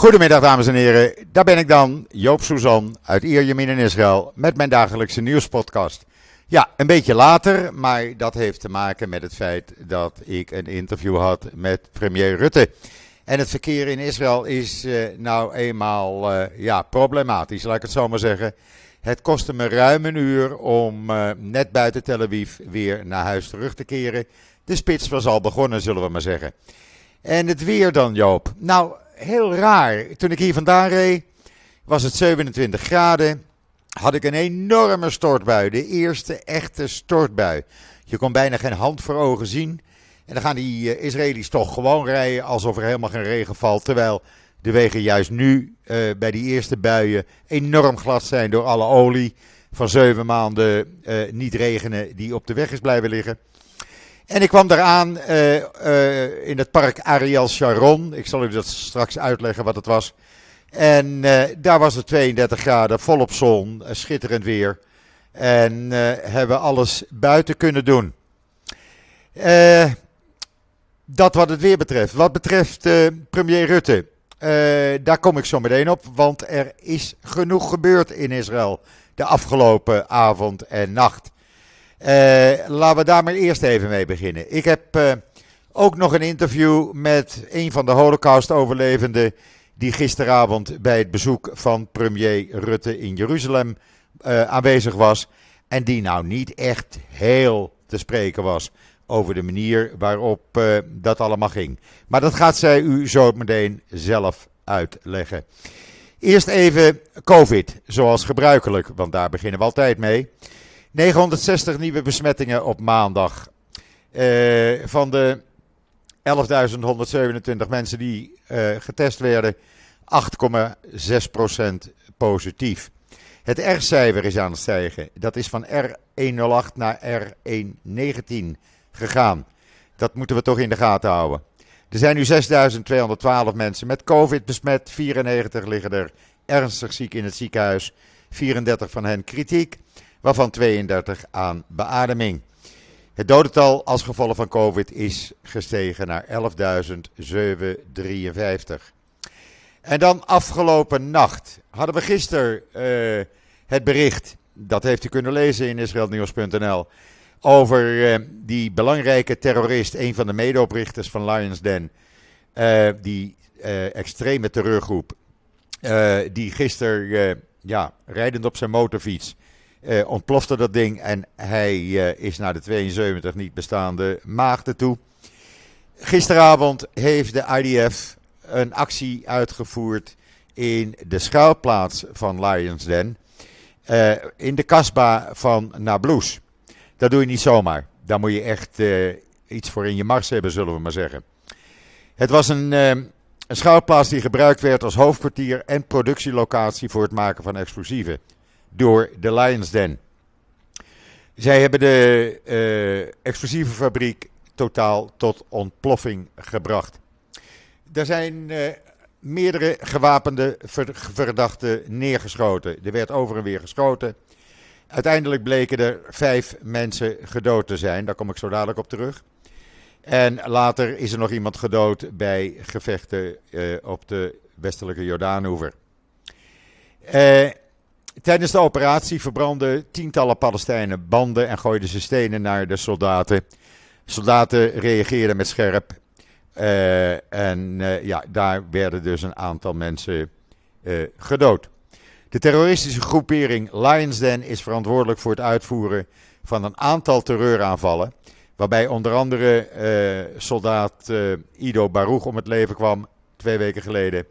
Goedemiddag dames en heren, daar ben ik dan, Joop Suzan uit Ierjemien in Israël met mijn dagelijkse nieuwspodcast. Ja, een beetje later, maar dat heeft te maken met het feit dat ik een interview had met premier Rutte. En het verkeer in Israël is uh, nou eenmaal uh, ja, problematisch, laat ik het zo maar zeggen. Het kostte me ruim een uur om uh, net buiten Tel Aviv weer naar huis terug te keren. De spits was al begonnen, zullen we maar zeggen. En het weer dan, Joop. Nou, heel raar. Toen ik hier vandaan reed, was het 27 graden. Had ik een enorme stortbui. De eerste echte stortbui. Je kon bijna geen hand voor ogen zien. En dan gaan die uh, Israëli's toch gewoon rijden alsof er helemaal geen regen valt. Terwijl de wegen juist nu uh, bij die eerste buien enorm glad zijn door alle olie. Van zeven maanden uh, niet regenen die op de weg is blijven liggen. En ik kwam daar aan uh, uh, in het park Ariel Sharon. Ik zal u dat straks uitleggen wat het was. En uh, daar was het 32 graden, volop zon, schitterend weer. En hebben alles buiten kunnen doen. dat wat het weer betreft. Wat betreft premier Rutte, daar kom ik zo meteen op. Want er is genoeg gebeurd in Israël de afgelopen avond en nacht. Uh, laten we daar maar eerst even mee beginnen. Ik heb uh, ook nog een interview met een van de Holocaust-overlevenden. die gisteravond bij het bezoek van premier Rutte in Jeruzalem uh, aanwezig was. En die nou niet echt heel te spreken was over de manier waarop dat allemaal ging. Maar dat gaat zij u zo meteen zelf uitleggen. Eerst even COVID, zoals gebruikelijk, want daar beginnen we altijd mee. 960 nieuwe besmettingen op maandag. Uh, van de 11.127 mensen die uh, getest werden, 8,6% positief. Het R-cijfer is aan het stijgen. Dat is van R108 naar R119 gegaan. Dat moeten we toch in de gaten houden. Er zijn nu 6.212 mensen met COVID besmet. 94 liggen er ernstig ziek in het ziekenhuis. 34 van hen kritiek waarvan 32 aan beademing. Het dodental als gevolg van COVID is gestegen naar 11.753. En dan afgelopen nacht hadden we gisteren uh, het bericht, dat heeft u kunnen lezen in israelnieuws.nl, over uh, die belangrijke terrorist, een van de medeoprichters van Lions Den, uh, die extreme terreurgroep, die gisteren ja, rijdend op zijn motorfiets uh, ontplofte dat ding en hij uh, is naar de 72 niet bestaande maagden toe. Gisteravond heeft de IDF een actie uitgevoerd in de schuilplaats van Lions Den. Uh, in de kasbah van Nablus. Dat doe je niet zomaar. Daar moet je echt iets voor in je mars hebben, zullen we maar zeggen. Het was een, een schuilplaats die gebruikt werd als hoofdkwartier en productielocatie voor het maken van explosieven door de Lions Den. Zij hebben de uh, explosieve fabriek totaal tot ontploffing gebracht. Er zijn uh, meerdere gewapende verdachten neergeschoten. Er werd over en weer geschoten. Uiteindelijk bleken er vijf mensen gedood te zijn. Daar kom ik zo dadelijk op terug. En later is er nog iemand gedood bij gevechten uh, op de westelijke Jordaanoever. Uh, Tijdens de operatie verbrandden tientallen Palestijnen banden en gooiden ze stenen naar de soldaten. Soldaten reageerden met scherp. Uh, en uh, ja, daar werden dus een aantal mensen uh, gedood. De terroristische groepering Lions Den is verantwoordelijk voor het uitvoeren van een aantal terreuraanvallen. Waarbij onder andere soldaat Ido Baruch om het leven kwam twee weken geleden.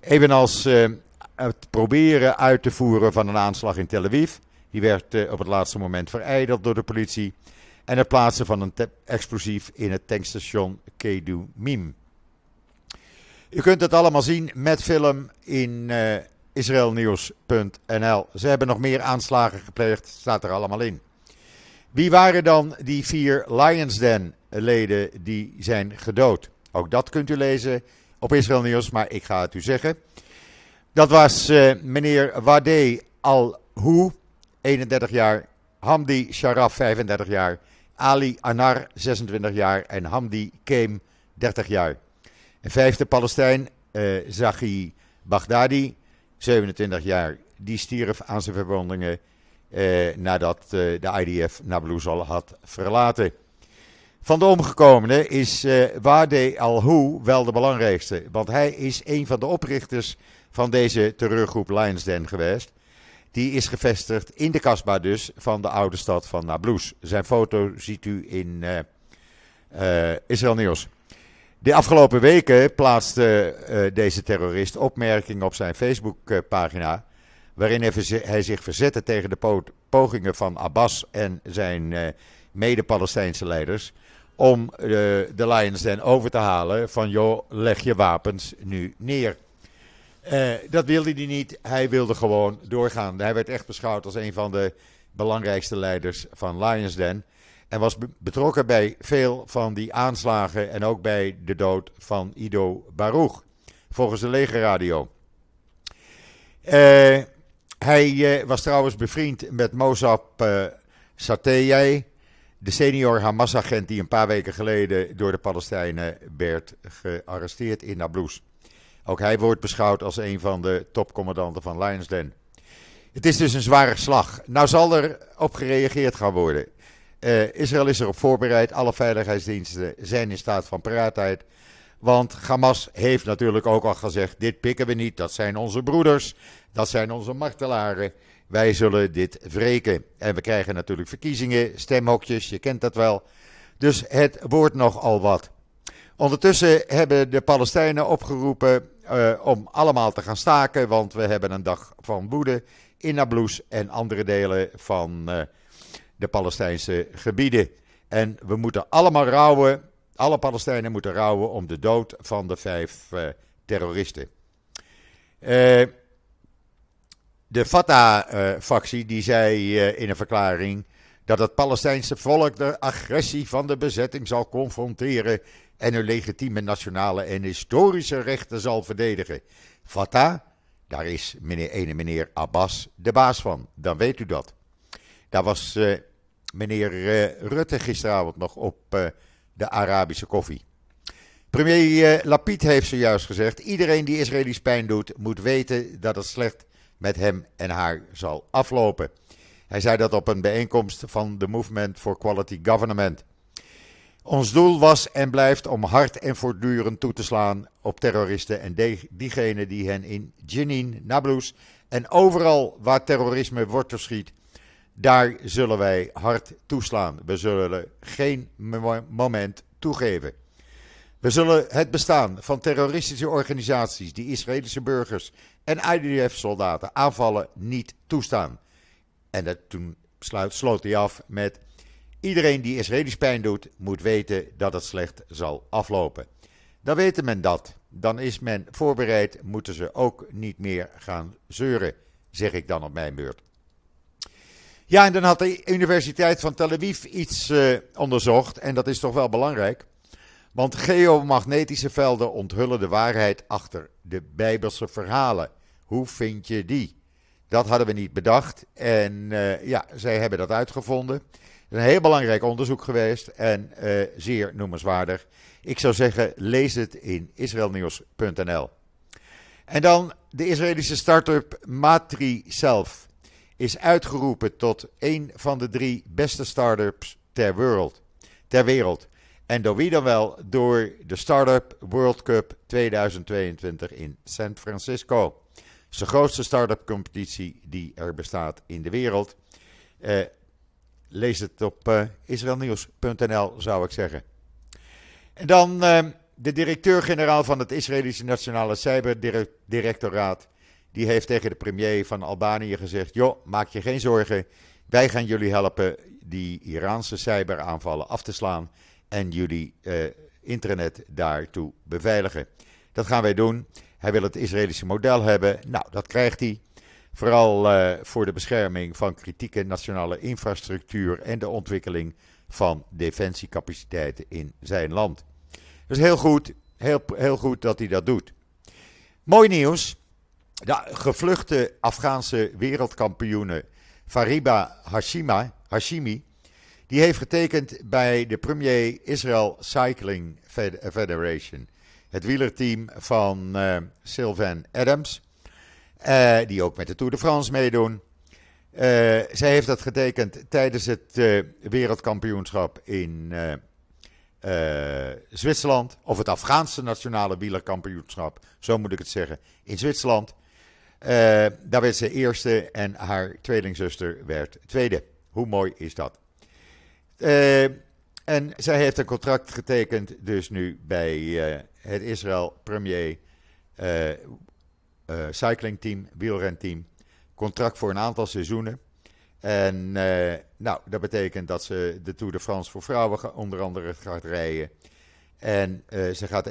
Evenals het proberen uit te voeren van een aanslag in Tel Aviv. Die werd uh, op het laatste moment verijdeld door de politie. En het plaatsen van een explosief in het tankstation Kedu Mim. U kunt het allemaal zien met film in uh, israelnieuws.nl. Ze hebben nog meer aanslagen gepleegd, staat er allemaal in. Wie waren dan die vier Lions Den leden die zijn gedood? Ook dat kunt u lezen op Israël Nieuws, maar ik ga het u zeggen. Dat was uh, meneer Wadé Al-Hu, 31 jaar. Hamdi Sharaf, 35 jaar. Ali Anar, 26 jaar. En Hamdi Keem, 30 jaar. Een vijfde Palestijn, uh, Zaghi Baghdadi, 27 jaar, die stierf aan zijn verwondingen uh, nadat de IDF Nablus al had verlaten. Van de omgekomenen is Wade al-Hou wel de belangrijkste, want hij is een van de oprichters van deze terreurgroep Lions Den geweest. Die is gevestigd in de kasbah dus van de oude stad van Nablus. Zijn foto ziet u in Israël Nieuws. De afgelopen weken plaatste uh, deze terrorist opmerkingen op zijn Facebookpagina. waarin hij zich verzette tegen de pogingen van Abbas en zijn uh, mede-Palestijnse leiders. om uh, de Lions Den over te halen van joh, leg je wapens nu neer. Dat wilde hij niet, hij wilde gewoon doorgaan. Hij werd echt beschouwd als een van de belangrijkste leiders van Lions Den. En was betrokken bij veel van die aanslagen en ook bij de dood van Ido Baruch, volgens de legerradio. Uh, hij uh, was trouwens bevriend met Mozab uh, de senior Hamas-agent die een paar weken geleden door de Palestijnen werd gearresteerd in Nablus. Ook hij wordt beschouwd als een van de topcommandanten van Lions Den. Het is dus een zware slag. Nou zal er op gereageerd gaan worden. Uh, Israël is erop voorbereid. Alle veiligheidsdiensten zijn in staat van paraatheid. Want Hamas heeft natuurlijk ook al gezegd: dit pikken we niet. Dat zijn onze broeders. Dat zijn onze martelaren. Wij zullen dit wreken. En we krijgen natuurlijk verkiezingen, stemhokjes, je kent dat wel. Dus het wordt nogal wat. Ondertussen hebben de Palestijnen opgeroepen uh, om allemaal te gaan staken. Want we hebben een dag van woede in Nablus en andere delen van. Uh, de Palestijnse gebieden. En we moeten allemaal rouwen, alle Palestijnen moeten rouwen om de dood van de vijf uh, terroristen. De Fatah-factie die zei in een verklaring dat het Palestijnse volk de agressie van de bezetting zal confronteren en hun legitieme nationale en historische rechten zal verdedigen. Fatah, daar is meneer, ene meneer Abbas de baas van, dan weet u dat. Daar was uh, meneer uh, Rutte gisteravond nog op uh, de Arabische koffie. Premier Lapid heeft zojuist gezegd: iedereen die Israëli's pijn doet, moet weten dat het slecht met hem en haar zal aflopen. Hij zei dat op een bijeenkomst van de Movement for Quality Government. Ons doel was en blijft om hard en voortdurend toe te slaan op terroristen en diegenen die hen in Jenin, Nablus en overal waar terrorisme wortel schiet, daar zullen wij hard toeslaan. We zullen geen moment toegeven. We zullen het bestaan van terroristische organisaties die Israëlische burgers en IDF-soldaten aanvallen niet toestaan. En dat, toen sluit, sloot hij af met: iedereen die Israëlisch pijn doet, moet weten dat het slecht zal aflopen. Dan weet men dat. Dan is men voorbereid, moeten ze ook niet meer gaan zeuren, zeg ik dan op mijn beurt. Ja, en dan had de Universiteit van Tel Aviv iets uh, onderzocht. En dat is toch wel belangrijk. Want geomagnetische velden onthullen de waarheid achter de Bijbelse verhalen. Hoe vind je die? Dat hadden we niet bedacht. En uh, ja, zij hebben dat uitgevonden. Het is een heel belangrijk onderzoek geweest en uh, zeer noemenswaardig. Ik zou zeggen, lees het in israelnieuws.nl. En dan de Israëlische start-up Matri is uitgeroepen tot een van de drie beste start-ups ter wereld. Ter wereld. En door wie dan wel? Door de Startup World Cup 2022 in San Francisco. Is de grootste start-up competitie die er bestaat in de wereld. Eh, lees het op uh, israelnieuws.nl, zou ik zeggen. En dan uh, de directeur-generaal van het Israëlische Nationale Cyberdirectoraat die heeft tegen de premier van Albanië gezegd: joh, maak je geen zorgen. Wij gaan jullie helpen die Iraanse cyberaanvallen af te slaan en jullie internet daartoe beveiligen. Dat gaan wij doen. Hij wil het Israëlische model hebben. Nou, dat krijgt hij. Vooral uh, voor de bescherming van kritieke nationale infrastructuur en de ontwikkeling van defensiecapaciteiten in zijn land. Dus heel goed, heel, heel goed dat hij dat doet. Mooi nieuws. De gevluchte Afghaanse wereldkampioene Fariba Hashima, Hashimi, die heeft getekend bij de premier Israel Cycling Federation. Het wielerteam van uh, Sylvain Adams. die ook met de Tour de France meedoen. zij heeft dat getekend tijdens het wereldkampioenschap in Zwitserland. Of het Afghaanse nationale wielerkampioenschap, zo moet ik het zeggen, in Zwitserland. daar werd ze eerste en haar tweelingzuster werd tweede. Hoe mooi is dat? Uh, en zij heeft een contract getekend, dus nu bij uh, het Israël Premier uh, Cycling Team, wielrenteam. Contract voor een aantal seizoenen. En nou, dat betekent dat ze de Tour de France voor vrouwen onder andere gaat rijden. En ze gaat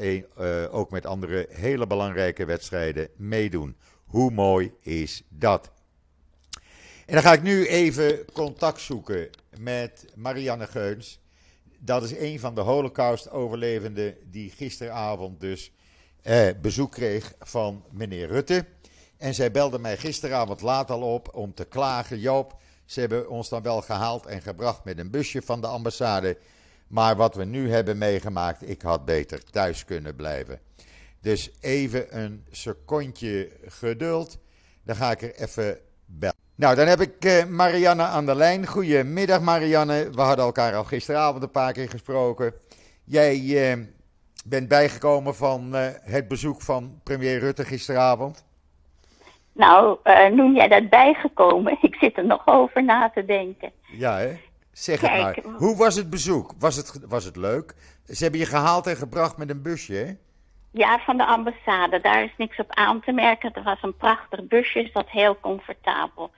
ook met andere hele belangrijke wedstrijden meedoen. Hoe mooi is dat? En dan ga ik nu even contact zoeken met Marianne Geuns. Dat is een van de Holocaust-overlevenden die gisteravond dus eh, bezoek kreeg van meneer Rutte. En zij belde mij gisteravond laat al op om te klagen. Joop, ze hebben ons dan wel gehaald en gebracht met een busje van de ambassade. Maar wat we nu hebben meegemaakt, ik had beter thuis kunnen blijven. Dus even een secondje geduld. Dan ga ik er even. Nou, dan heb ik uh, Marianne aan de lijn. Goedemiddag Marianne. We hadden elkaar al gisteravond een paar keer gesproken. Jij uh, bent bijgekomen van uh, het bezoek van premier Rutte gisteravond. Nou, noem jij dat bijgekomen? Ik zit er nog over na te denken. Ja, hè? Zeg het maar. Hoe was het bezoek? Was het, was het leuk? Ze hebben je gehaald en gebracht met een busje, hè? Ja, van de ambassade. Daar is niks op aan te merken. Het was een prachtig busje, dat heel comfortabel.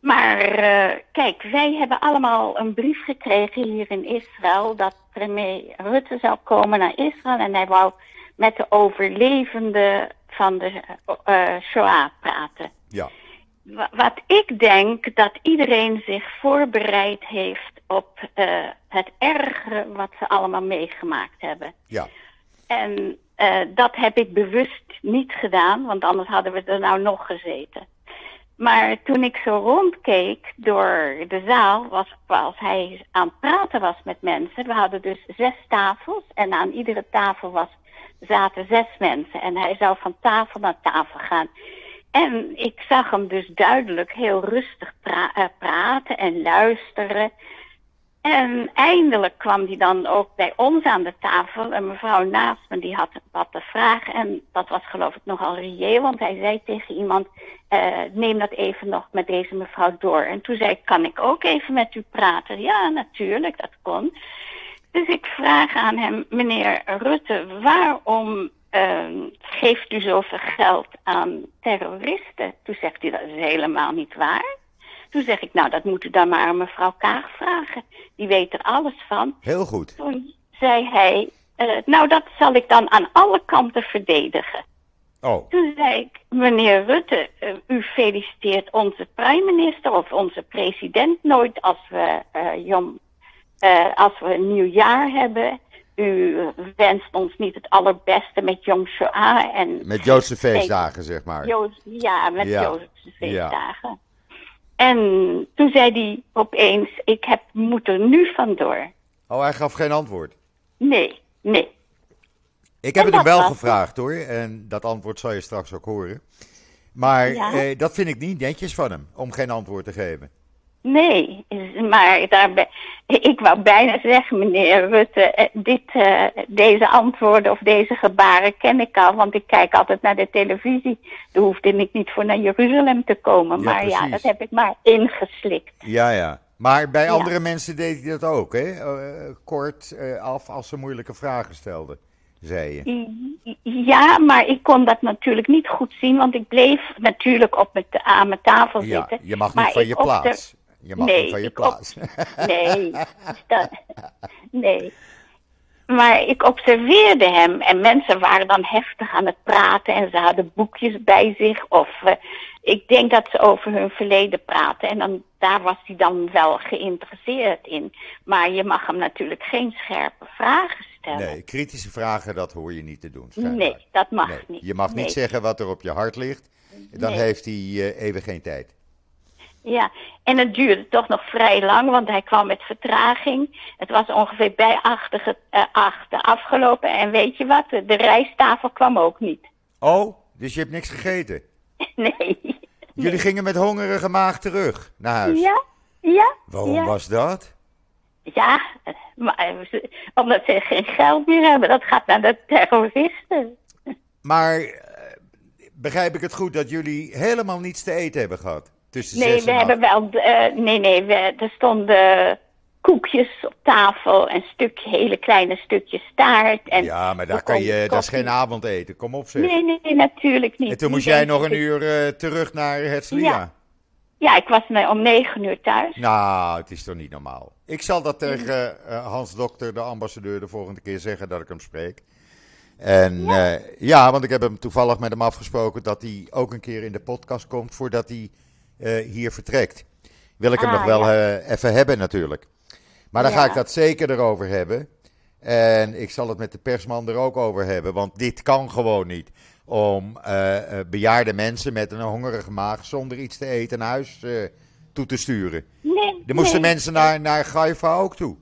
Maar uh, kijk, wij hebben allemaal een brief gekregen hier in Israël dat premier Rutte zou komen naar Israël en hij wou met de overlevenden van de uh, Shoah praten. Ja. Wat ik denk dat iedereen zich voorbereid heeft op uh, het ergere wat ze allemaal meegemaakt hebben. Ja. En uh, dat heb ik bewust niet gedaan, want anders hadden we er nou nog gezeten. Maar toen ik zo rondkeek door de zaal, was, als hij aan het praten was met mensen. We hadden dus zes tafels en aan iedere tafel was, zaten zes mensen. En hij zou van tafel naar tafel gaan. En ik zag hem dus duidelijk heel rustig uh, praten en luisteren. En eindelijk kwam die dan ook bij ons aan de tafel. Een mevrouw naast me die had wat te vragen. En dat was geloof ik nogal reëel. Want hij zei tegen iemand, uh, neem dat even nog met deze mevrouw door. En toen zei ik, kan ik ook even met u praten? Ja, natuurlijk, dat kon. Dus ik vraag aan hem, meneer Rutte, waarom uh, geeft u zoveel geld aan terroristen? Toen zegt hij, dat is helemaal niet waar. Toen zeg ik, nou, dat moet u dan maar aan mevrouw Kaag vragen. Die weet er alles van. Heel goed. Toen zei hij, uh, nou, dat zal ik dan aan alle kanten verdedigen. Oh. Toen zei ik, meneer Rutte, uh, u feliciteert onze prime minister of onze president nooit als we, uh, jong, als we een nieuw jaar hebben. U wenst ons niet het allerbeste met Yom Shoah en... Met Joodse feestdagen, zeg maar. Ja, met ja. Joodse feestdagen. Ja. En toen zei hij opeens, ik heb, moet er nu vandoor. Oh, hij gaf geen antwoord? Nee, nee. Ik heb en het hem wel gevraagd hoor, en dat antwoord zal je straks ook horen. Maar ja? eh, dat vind ik niet netjes van hem, om geen antwoord te geven. Nee, maar daar ik wou bijna zeggen, meneer Rutte, eh, dit, uh, deze antwoorden of deze gebaren ken ik al, want ik kijk altijd naar de televisie. Daar hoefde ik niet voor naar Jeruzalem te komen, Ja, maar ja, dat heb ik maar ingeslikt. Ja, ja. Maar bij Ja. andere mensen deed hij dat ook, hè? Eh, kort af als ze moeilijke vragen stelden, zei je. Ja, maar ik kon dat natuurlijk niet goed zien, want ik bleef natuurlijk op met, aan mijn tafel Ja, zitten. je mag niet van je plaats. Je mag Nee, niet van je op- plaats. Nee, dat, nee. Maar ik observeerde hem en mensen waren dan heftig aan het praten en ze hadden boekjes bij zich. Of eh, ik denk dat ze over hun verleden praten en dan, daar was hij dan wel geïnteresseerd in. Maar je mag hem natuurlijk geen scherpe vragen stellen. Nee, kritische vragen, dat hoor je niet te doen. schijnbaar. Nee, dat mag Nee, niet. Je mag niet zeggen wat er op je hart ligt. Dan Nee. heeft hij eh, even geen tijd. Ja, en het duurde toch nog vrij lang, want hij kwam met vertraging. Het was ongeveer bij achter, uh, achter afgelopen. En weet je wat, de rijsttafel kwam ook niet. Oh, dus je hebt niks gegeten? Nee. Jullie gingen met hongerige maag terug naar huis? Ja, ja. Waarom ja. was dat? Ja, maar, omdat ze geen geld meer hebben. Dat gaat naar de terroristen. Maar uh, begrijp ik het goed dat jullie helemaal niets te eten hebben gehad? Tussen nee, we hebben wel. Uh, nee, nee, we, er stonden koekjes op tafel en stuk, hele kleine stukjes taart. En ja, maar daar kan je, dat is geen avondeten. Kom op zeg. Nee, nee, natuurlijk niet. En toen moest jij nog een uur uh, terug naar Herzliya. Ja. ja, ik was om negen uur thuis. Nou, het is toch niet normaal. Ik zal dat tegen uh, Hans Dokter, de ambassadeur, de volgende keer zeggen dat ik hem spreek. En ja. Uh, ja, want ik heb hem toevallig met hem afgesproken dat hij ook een keer in de podcast komt voordat hij hier vertrekt. Wil ik hem Ah, nog wel ja. uh, even hebben natuurlijk. Maar dan ga ik dat zeker erover hebben. En ik zal het met de persman er ook over hebben. Want dit kan gewoon niet. Om uh, bejaarde mensen met een hongerige maag zonder iets te eten naar huis toe te sturen. Nee, Er moesten nee. mensen naar, naar Gaifa ook toe.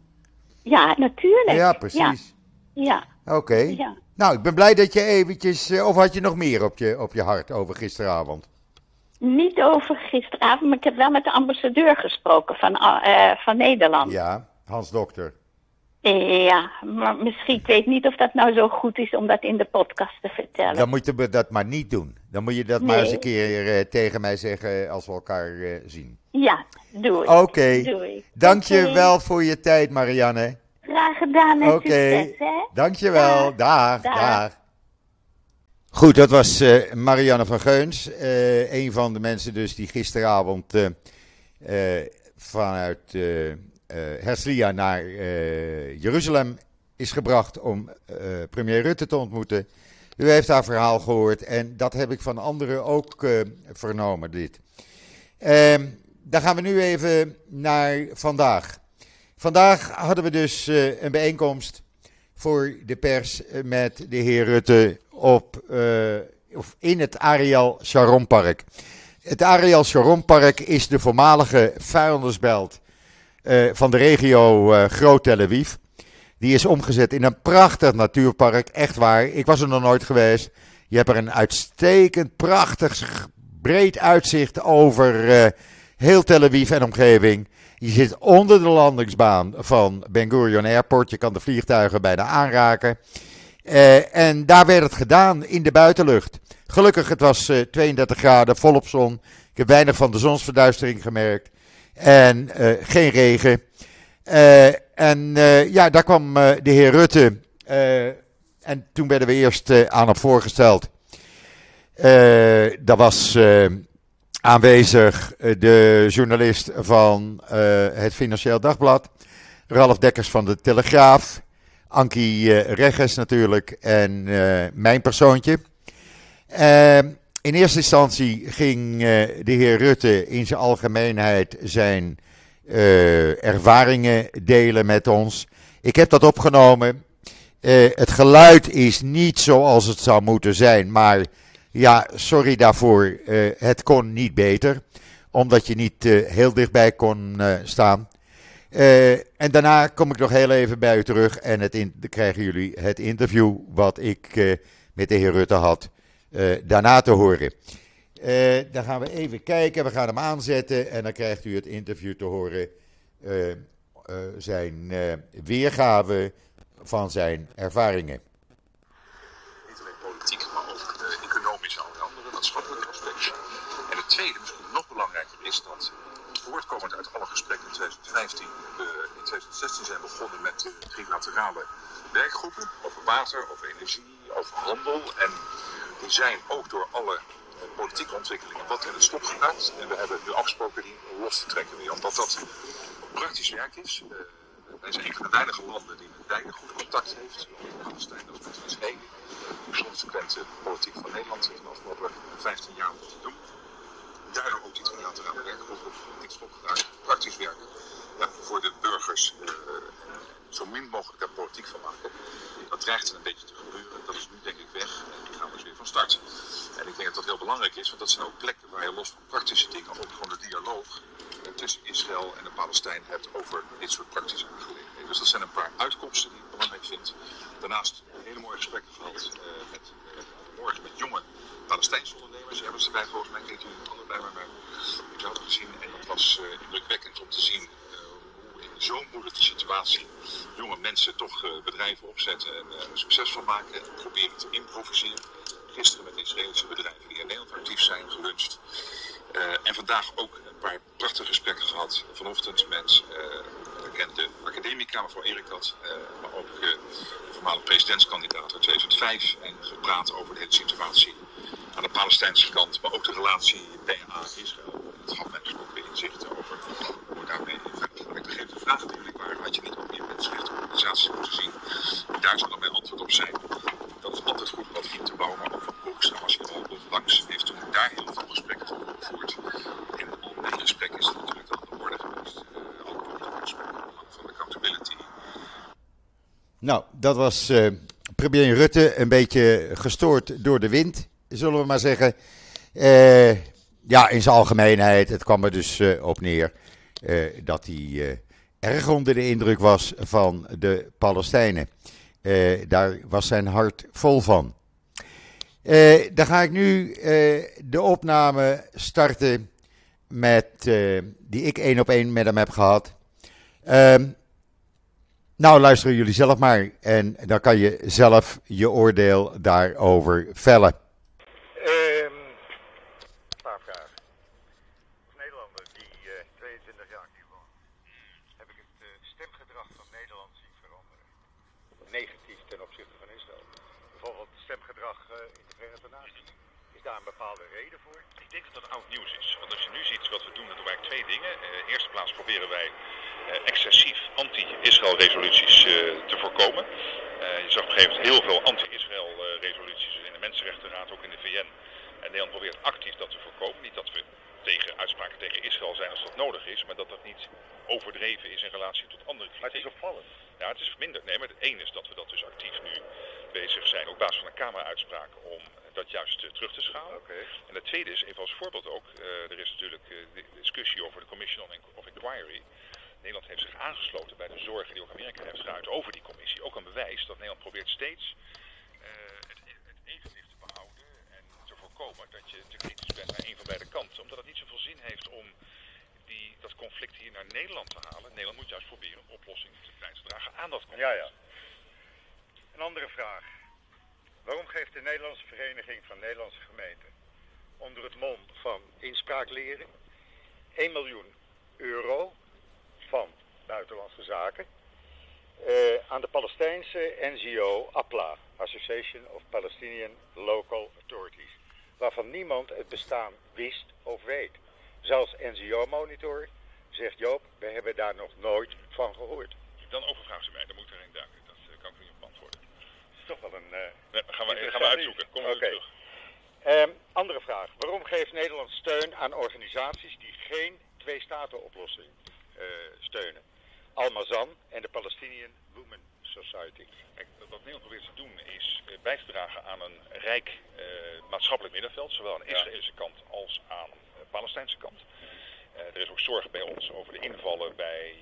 Ja, natuurlijk. Ja, precies. Ja, Oké. ja. Nou, ik ben blij dat je eventjes... eh, Of had je nog meer op je, op je hart over gisteravond? Niet over gisteravond, maar ik heb wel met de ambassadeur gesproken van, uh, van Nederland. Ja, Hans Dokter. Ja, maar misschien, ik weet niet of dat nou zo goed is om dat in de podcast te vertellen. Dan moet je dat maar niet doen. Dan moet je dat maar eens een keer uh, tegen mij zeggen als we elkaar uh, zien. Ja, doe ik. Oké. Okay. Dank je Oké. wel voor je tijd, Marianne. Graag gedaan en Oké. Dank je wel. Dag. Dag. Dag. Goed, dat was uh, Marianne van Geuns. Uh, een van de mensen dus die gisteravond uh, vanuit Herzliya naar Jeruzalem is gebracht om premier Rutte te ontmoeten. U heeft haar verhaal gehoord en dat heb ik van anderen ook vernomen, dit. Ehm, dan gaan we nu even naar vandaag. Vandaag hadden we dus een bijeenkomst voor de pers met de heer Rutte op, uh, of in het Ariel Sharon Park. Het Ariel Sharon Park is de voormalige vuilnisbelt uh, van de regio Groot Tel Aviv. Die is omgezet in een prachtig natuurpark, echt waar. Ik was er nog nooit geweest. Je hebt er een uitstekend, prachtig, breed uitzicht over heel Tel Aviv en omgeving. Je zit onder de landingsbaan van Ben Gurion Airport. Je kan de vliegtuigen bijna aanraken. Uh, en daar werd het gedaan in de buitenlucht. Gelukkig, het was uh, 32 graden, volop zon. Ik heb weinig van de zonsverduistering gemerkt. En uh, geen regen. Eh, en ja, daar kwam de heer Rutte. eh, en toen werden we eerst aan hem voorgesteld. dat was aanwezig de journalist van uh, het Financieel Dagblad, Ralf Dekkers van de Telegraaf, Ankie uh, Regges natuurlijk en mijn persoontje. in eerste instantie ging de heer Rutte in zijn algemeenheid zijn ervaringen delen met ons. Ik heb dat opgenomen. het geluid is niet zoals het zou moeten zijn, maar ja, sorry daarvoor. Uh, het kon niet beter. Omdat je niet uh, heel dichtbij kon uh, staan. en daarna kom ik nog heel even bij u terug. En het krijgen jullie het interview wat ik met de heer Rutte had. daarna te horen. dan gaan we even kijken. We gaan hem aanzetten. En dan krijgt u het interview te horen. zijn weergave van zijn ervaringen. tweede, misschien nog belangrijker, is dat voortkomend uit alle gesprekken in 2015 we in 2016 zijn begonnen met de trilaterale werkgroepen over water, over energie, over handel. En die zijn ook door alle politieke ontwikkelingen wat in het stop geraakt. En we hebben nu afgesproken die los te trekken weer, omdat dat praktisch werk is. Uh, wij zijn een van de weinige landen die met beide goed contact heeft. Palestijn als met Israël. Consequente politiek van Nederland heeft de afgelopen 15 jaar moeten doen daardoor ook die trilaterale werkgroepen dit stopgeraakt. Praktisch werken. Ja, voor de burgers uh, zo min mogelijk daar politiek van maken. Dat dreigt een beetje te gebeuren. Dat is nu denk ik weg. En die gaan dus weer van start. En ik denk dat dat heel belangrijk is. Want dat zijn ook plekken waar je los van praktische dingen ook gewoon de dialoog tussen Israël en de Palestijnen hebt over dit soort praktische aangelegenheden. Dus dat zijn een paar uitkomsten die ik belangrijk vind. Daarnaast hele mooie gesprekken gehad met, morgen met jonge Palestijnse ondernemers. Hebben ze erbij volgens mij, ik weet jullie een bij, maar ik gezien en dat was indrukwekkend om te zien hoe in zo'n moeilijke situatie jonge mensen toch bedrijven opzetten en er succes van maken en proberen te improviseren. Gisteren met Israëlische bedrijven die in Nederland actief zijn geluncht. en vandaag ook een paar prachtige gesprekken gehad. Vanochtend met bekende academica, mevrouw Erikat, maar ook de voormalige presidentskandidaat uit 2005. En gepraat over de hele situatie aan de Palestijnse kant, maar ook de relatie PA-Israël. Het gaf mij dus ook weer inzichten over hoe daarmee verder Ik begreep de vraag natuurlijk, waar had je niet ook meer mensenrechtenorganisaties moeten zien? Daar zal dan mijn antwoord op zijn. Dat is altijd goed wat te bouwen, maar ook van Hoekstra was hier al langs. Heeft toen daar heel veel gesprekken over gevoerd. En mijn gesprek is dan aan de orde geweest. Uh, ook op het gesprek van accountability. Nou, dat was uh, premier Rutte een beetje gestoord door de wind, zullen we maar zeggen. Uh, ja, in zijn algemeenheid, het kwam er dus uh, op neer dat hij erg onder de indruk was van de Palestijnen. daar was zijn hart vol van. dan ga ik nu de opname starten met, die ik één op één met hem heb gehad. Ehm, nou, luisteren jullie zelf maar. En dan kan je zelf je oordeel daarover vellen. Um, een paar vragen. Als Nederlander die uh, 22 jaar hier woont, heb ik het uh, stemgedrag van Nederland zien veranderen. Negatief ten opzichte van Israël. Bijvoorbeeld het stemgedrag uh, in de Verenigde Naties. Is daar een bepaalde reden voor? Ik denk dat dat oud nieuws is. Want als je nu ziet wat we doen, dan doen wij twee dingen. in de eerste plaats proberen wij excessief anti-Israël resoluties uh, te voorkomen. Uh, je zag op een gegeven moment heel veel anti-Israël resoluties in de Mensenrechtenraad, ook in de VN. En Nederland probeert actief dat te voorkomen. Niet dat we tegen uitspraken tegen Israël zijn als dat nodig is, maar dat dat niet overdreven is in relatie tot andere kritiek. Maar het is opvallend. Ja, het is verminderd. Nee, maar het één is dat we dat dus actief nu bezig zijn, op basis van een Kameruitspraak, om dat juist uh, terug te schalen. Okay. En het tweede is, even als voorbeeld ook, uh, er is natuurlijk uh, de discussie over de Commission of Inquiry. Nederland heeft zich aangesloten bij de zorgen die ook Amerika heeft geuit over die commissie. Ook een bewijs dat Nederland probeert steeds het, het evenwicht te behouden en te voorkomen dat je te kritisch bent naar een van beide kanten. Omdat het niet zoveel zin heeft om die, dat conflict hier naar Nederland te halen. Nederland moet juist proberen een oplossing te dragen aan dat conflict. Ja, ja. Een andere vraag. Waarom geeft de Nederlandse Vereniging van Nederlandse Gemeenten onder het mom van inspraak leren 1 miljoen euro van Buitenlandse Zaken uh, aan de Palestijnse NGO APLA, Association of Palestinian Local Authorities, waarvan niemand het bestaan wist of weet. Zelfs NGO Monitor zegt Joop, we hebben daar nog nooit van gehoord. Dan overvraag ze mij, dan moet ik erin duiken. Dat uh, kan ik niet op beantwoorden. Dat is toch wel een. Uh, nee, gaan, we, gaan we uitzoeken. Kom okay. terug. Um, andere vraag. Waarom geeft Nederland steun aan organisaties die geen twee-staten-oplossing steunen? Al-Mazan en de Palestinian Women Society. Kijk, wat Nederland probeert te doen is uh, bij te dragen aan een rijk uh, maatschappelijk middenveld, zowel aan de Israëlische kant als aan de Palestijnse kant. er is ook zorg bij ons over de invallen bij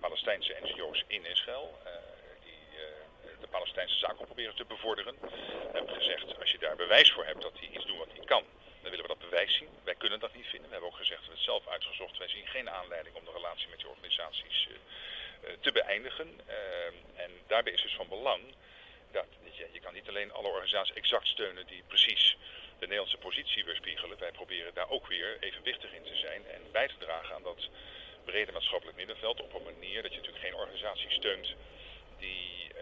Palestijnse NGO's in Israël. die de Palestijnse zaak proberen te bevorderen. We hebben gezegd, als je daar bewijs voor hebt dat hij iets doet wat hij kan, dan willen we dat bewijs zien. Wij kunnen dat niet vinden. We hebben ook gezegd, we hebben het zelf uitgezocht. Wij zien geen aanleiding om de relatie met die organisaties uh, uh, te beëindigen. Uh, en daarbij is dus van belang dat je, je kan niet alleen alle organisaties exact steunen die precies de Nederlandse positie weerspiegelen. Wij proberen daar ook weer evenwichtig in te zijn en bij te dragen aan dat brede maatschappelijk middenveld op een manier dat je natuurlijk geen organisatie steunt die uh,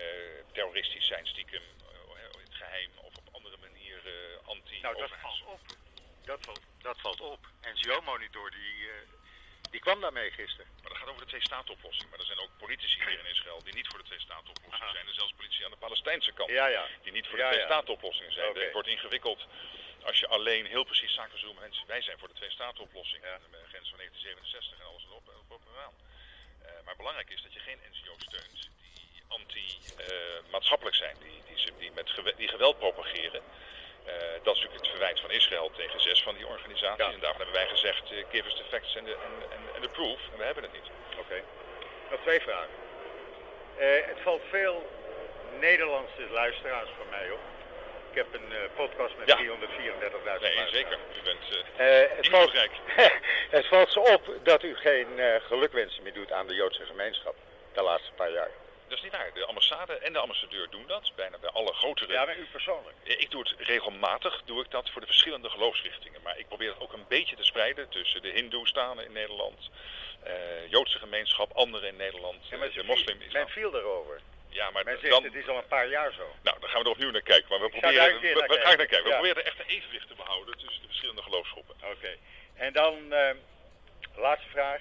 terroristisch zijn stiekem in het geheim of op andere manier uh, anti Nou, dat valt op. Dat valt, dat valt op. NGO Monitor die, uh, die kwam daarmee gisteren. Maar dat gaat over de twee-staat-oplossing. Maar er zijn ook politici hier in Israël die niet voor de twee-staat-oplossing zijn. Er zelfs politici aan de Palestijnse kant ja, ja. die niet voor ja, de twee-staat-oplossing zijn. Okay. Het wordt ingewikkeld als je alleen heel precies zaken zoomt. Wij zijn voor de twee-staat-oplossing. Ja. De grens van 1967 en alles erop, erop en. Uh, maar belangrijk is dat je geen NGO steunt die anti-maatschappelijk uh, zijn, die, die, die, met die geweld propageren. Uh, dat is natuurlijk het verwijt van Israël tegen zes van die organisaties. Ja. En daarvan hebben wij gezegd, eh, give us the facts and the, and, and, and the proof. En we hebben het niet. Oké. Nog twee vragen. Eh, het valt veel Nederlandse luisteraars van mij op. Ik heb een eh, podcast met Ja. 334.000 Nee, zeker. U bent eh Eh, het, valt, het valt ze op dat u geen eh, gelukwensen meer doet aan de Joodse gemeenschap de laatste paar jaar. Dat is niet waar. De ambassade en de ambassadeur doen dat. Bijna bij alle grotere Ja, maar u persoonlijk. Eh, Ik doe het regelmatig, doe ik dat voor de verschillende geloofsrichtingen. Maar ik probeer het ook een beetje te spreiden tussen de hindoestanen in Nederland, eh, Joodse gemeenschap, anderen in Nederland, Ja, maar eh, de moslim Men viel erover. Ja, maar Men zegt dan, het is al een paar jaar zo. nou, dan gaan we er opnieuw naar kijken. Maar we Ik proberen, we, gaan kijken. naar kijken. We Ja. proberen echt een evenwicht te behouden tussen de verschillende geloofsgroepen. Oké. En dan, eh, laatste vraag.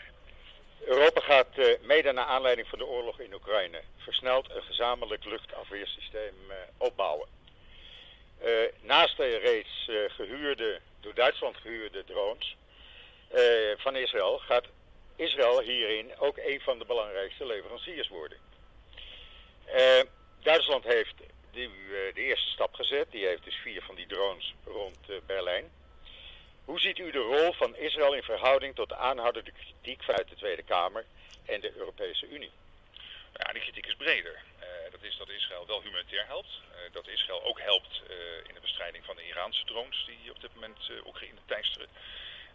Europa gaat eh, mede naar aanleiding van de oorlog in Oekraïne versneld een gezamenlijk luchtafweersysteem eh, opbouwen. Eh, naast de reeds eh, gehuurde, door Duitsland gehuurde drones van Israël gaat Israël hierin ook een van de belangrijkste leveranciers worden. Duitsland heeft die, de eerste stap gezet. Die heeft dus vier van die drones rond Berlijn. Hoe ziet u de rol van Israël in verhouding tot de aanhoudende kritiek vanuit de Tweede Kamer en de Europese Unie? Ja, die kritiek is breder. Eh, dat is dat Israël wel humanitair helpt. Eh, dat Israël ook helpt eh, in de bestrijding van de Iraanse drones die op dit moment Oekraïne teisteren.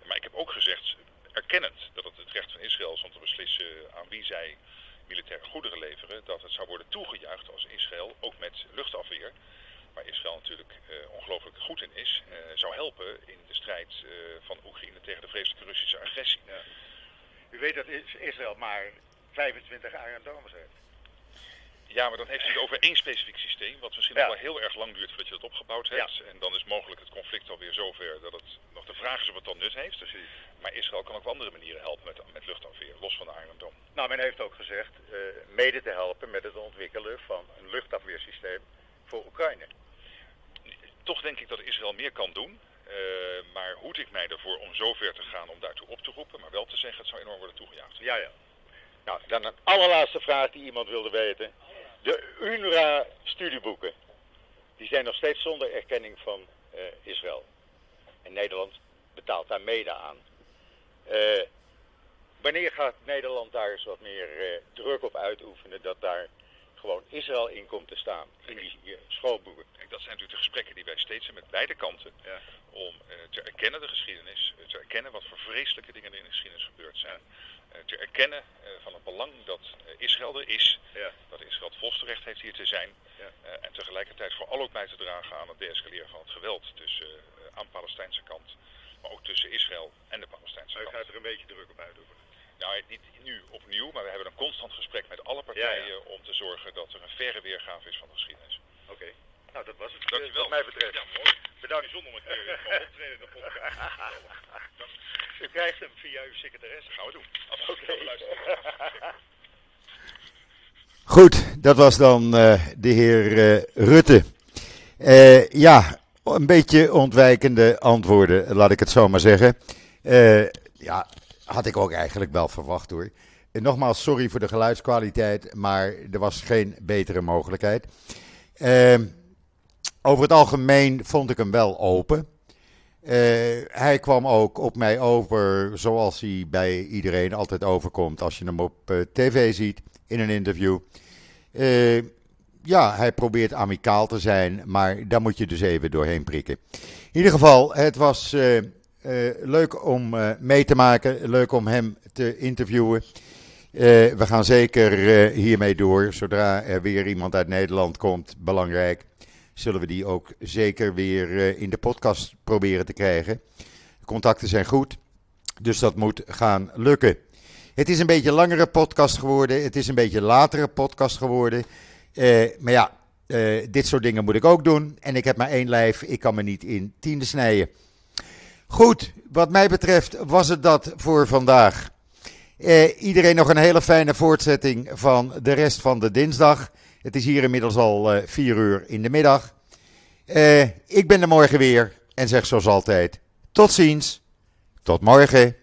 Maar ik heb ook gezegd, erkennend dat het het recht van Israël is om te beslissen aan wie zij militaire goederen leveren, dat het zou worden toegejuicht als Israël, ook met luchtafweer, waar Israël natuurlijk eh, ongelooflijk goed in is, eh, zou helpen in de strijd eh, van Oekraïne tegen de vreselijke Russische agressie. U weet dat Is- Israël maar 25 Iron Domes heeft. Ja, maar dan heeft u het over één specifiek systeem, wat misschien Ja. nog wel heel erg lang duurt voordat je dat opgebouwd hebt. En dan is mogelijk het conflict alweer zover dat het nog de vraag is of het dan nut heeft. Maar Israël kan ook op andere manieren helpen met, met luchtafweer, los van de Iron Dome. Nou, men heeft ook gezegd mede te helpen met het ontwikkelen van een luchtafweersysteem voor Oekraïne. Toch denk ik dat Israël meer kan doen. eh, maar hoed ik mij ervoor om zo ver te gaan om daartoe op te roepen, maar wel te zeggen het zou enorm worden toegejuicht. Ja, ja. Nou, dan een allerlaatste vraag die iemand wilde weten. De UNRWA-studieboeken, die zijn nog steeds zonder erkenning van eh, Israël. En Nederland betaalt daar mede aan. Eh, wanneer gaat Nederland daar eens wat meer druk op uitoefenen dat daar gewoon Israël in komt te staan in die schoolboeken? Kijk, dat zijn natuurlijk de gesprekken die wij steeds hebben met beide kanten. Ja. Om eh, te erkennen de geschiedenis, eh, te erkennen wat voor vreselijke dingen er in de geschiedenis gebeurd zijn. Eh, te erkennen van het belang dat Israël er is, Ja. dat Israël het volste recht heeft hier te zijn. En tegelijkertijd vooral ook bij te dragen aan het deescaleren van het geweld tussen, aan de Palestijnse kant. Maar ook tussen Israël en de Palestijnse kant. gaat er een beetje druk op uitoefenen. Nou, niet nu opnieuw, maar we hebben een constant gesprek met alle partijen om te zorgen dat er een verre weergave is van de geschiedenis. Oké. Nou, dat was het. Dankjewel. Wat mij betreft. Ja, mooi. Bedankt. Bijzonder om een keer van optreden in de podcast. U krijgt hem via uw secretaresse. gaan we doen. Oké. Goed, dat was dan eh, de heer eh, Rutte. Eh, ja, een beetje ontwijkende antwoorden, laat ik het zo maar zeggen. Eh, ja, had ik ook eigenlijk wel verwacht hoor. En nogmaals, sorry voor de geluidskwaliteit, maar er was geen betere mogelijkheid. Eh, over het algemeen vond ik hem wel open. Eh, hij kwam ook op mij over zoals hij bij iedereen altijd overkomt als je hem op eh, tv ziet in een interview. Eh, ja, hij probeert amicaal te zijn, maar daar moet je dus even doorheen prikken. In ieder geval, het was leuk om eh, mee te maken, leuk om hem te interviewen. Eh, we gaan zeker eh, hiermee door. Zodra er weer iemand uit Nederland komt, belangrijk, zullen we die ook zeker weer eh, in de podcast proberen te krijgen. De contacten zijn goed, dus dat moet gaan lukken. Het is een beetje langere podcast geworden. Het is een beetje latere podcast geworden. Eh, maar ja, eh, dit soort dingen moet ik ook doen. En ik heb maar één lijf. Ik kan me niet in tiende snijden. Goed, wat mij betreft was het dat voor vandaag. Eh, iedereen nog een hele fijne voortzetting van de rest van de dinsdag. Het is hier inmiddels al eh, vier uur in de middag. Eh, ik ben er morgen weer en zeg zoals altijd: tot ziens, tot morgen.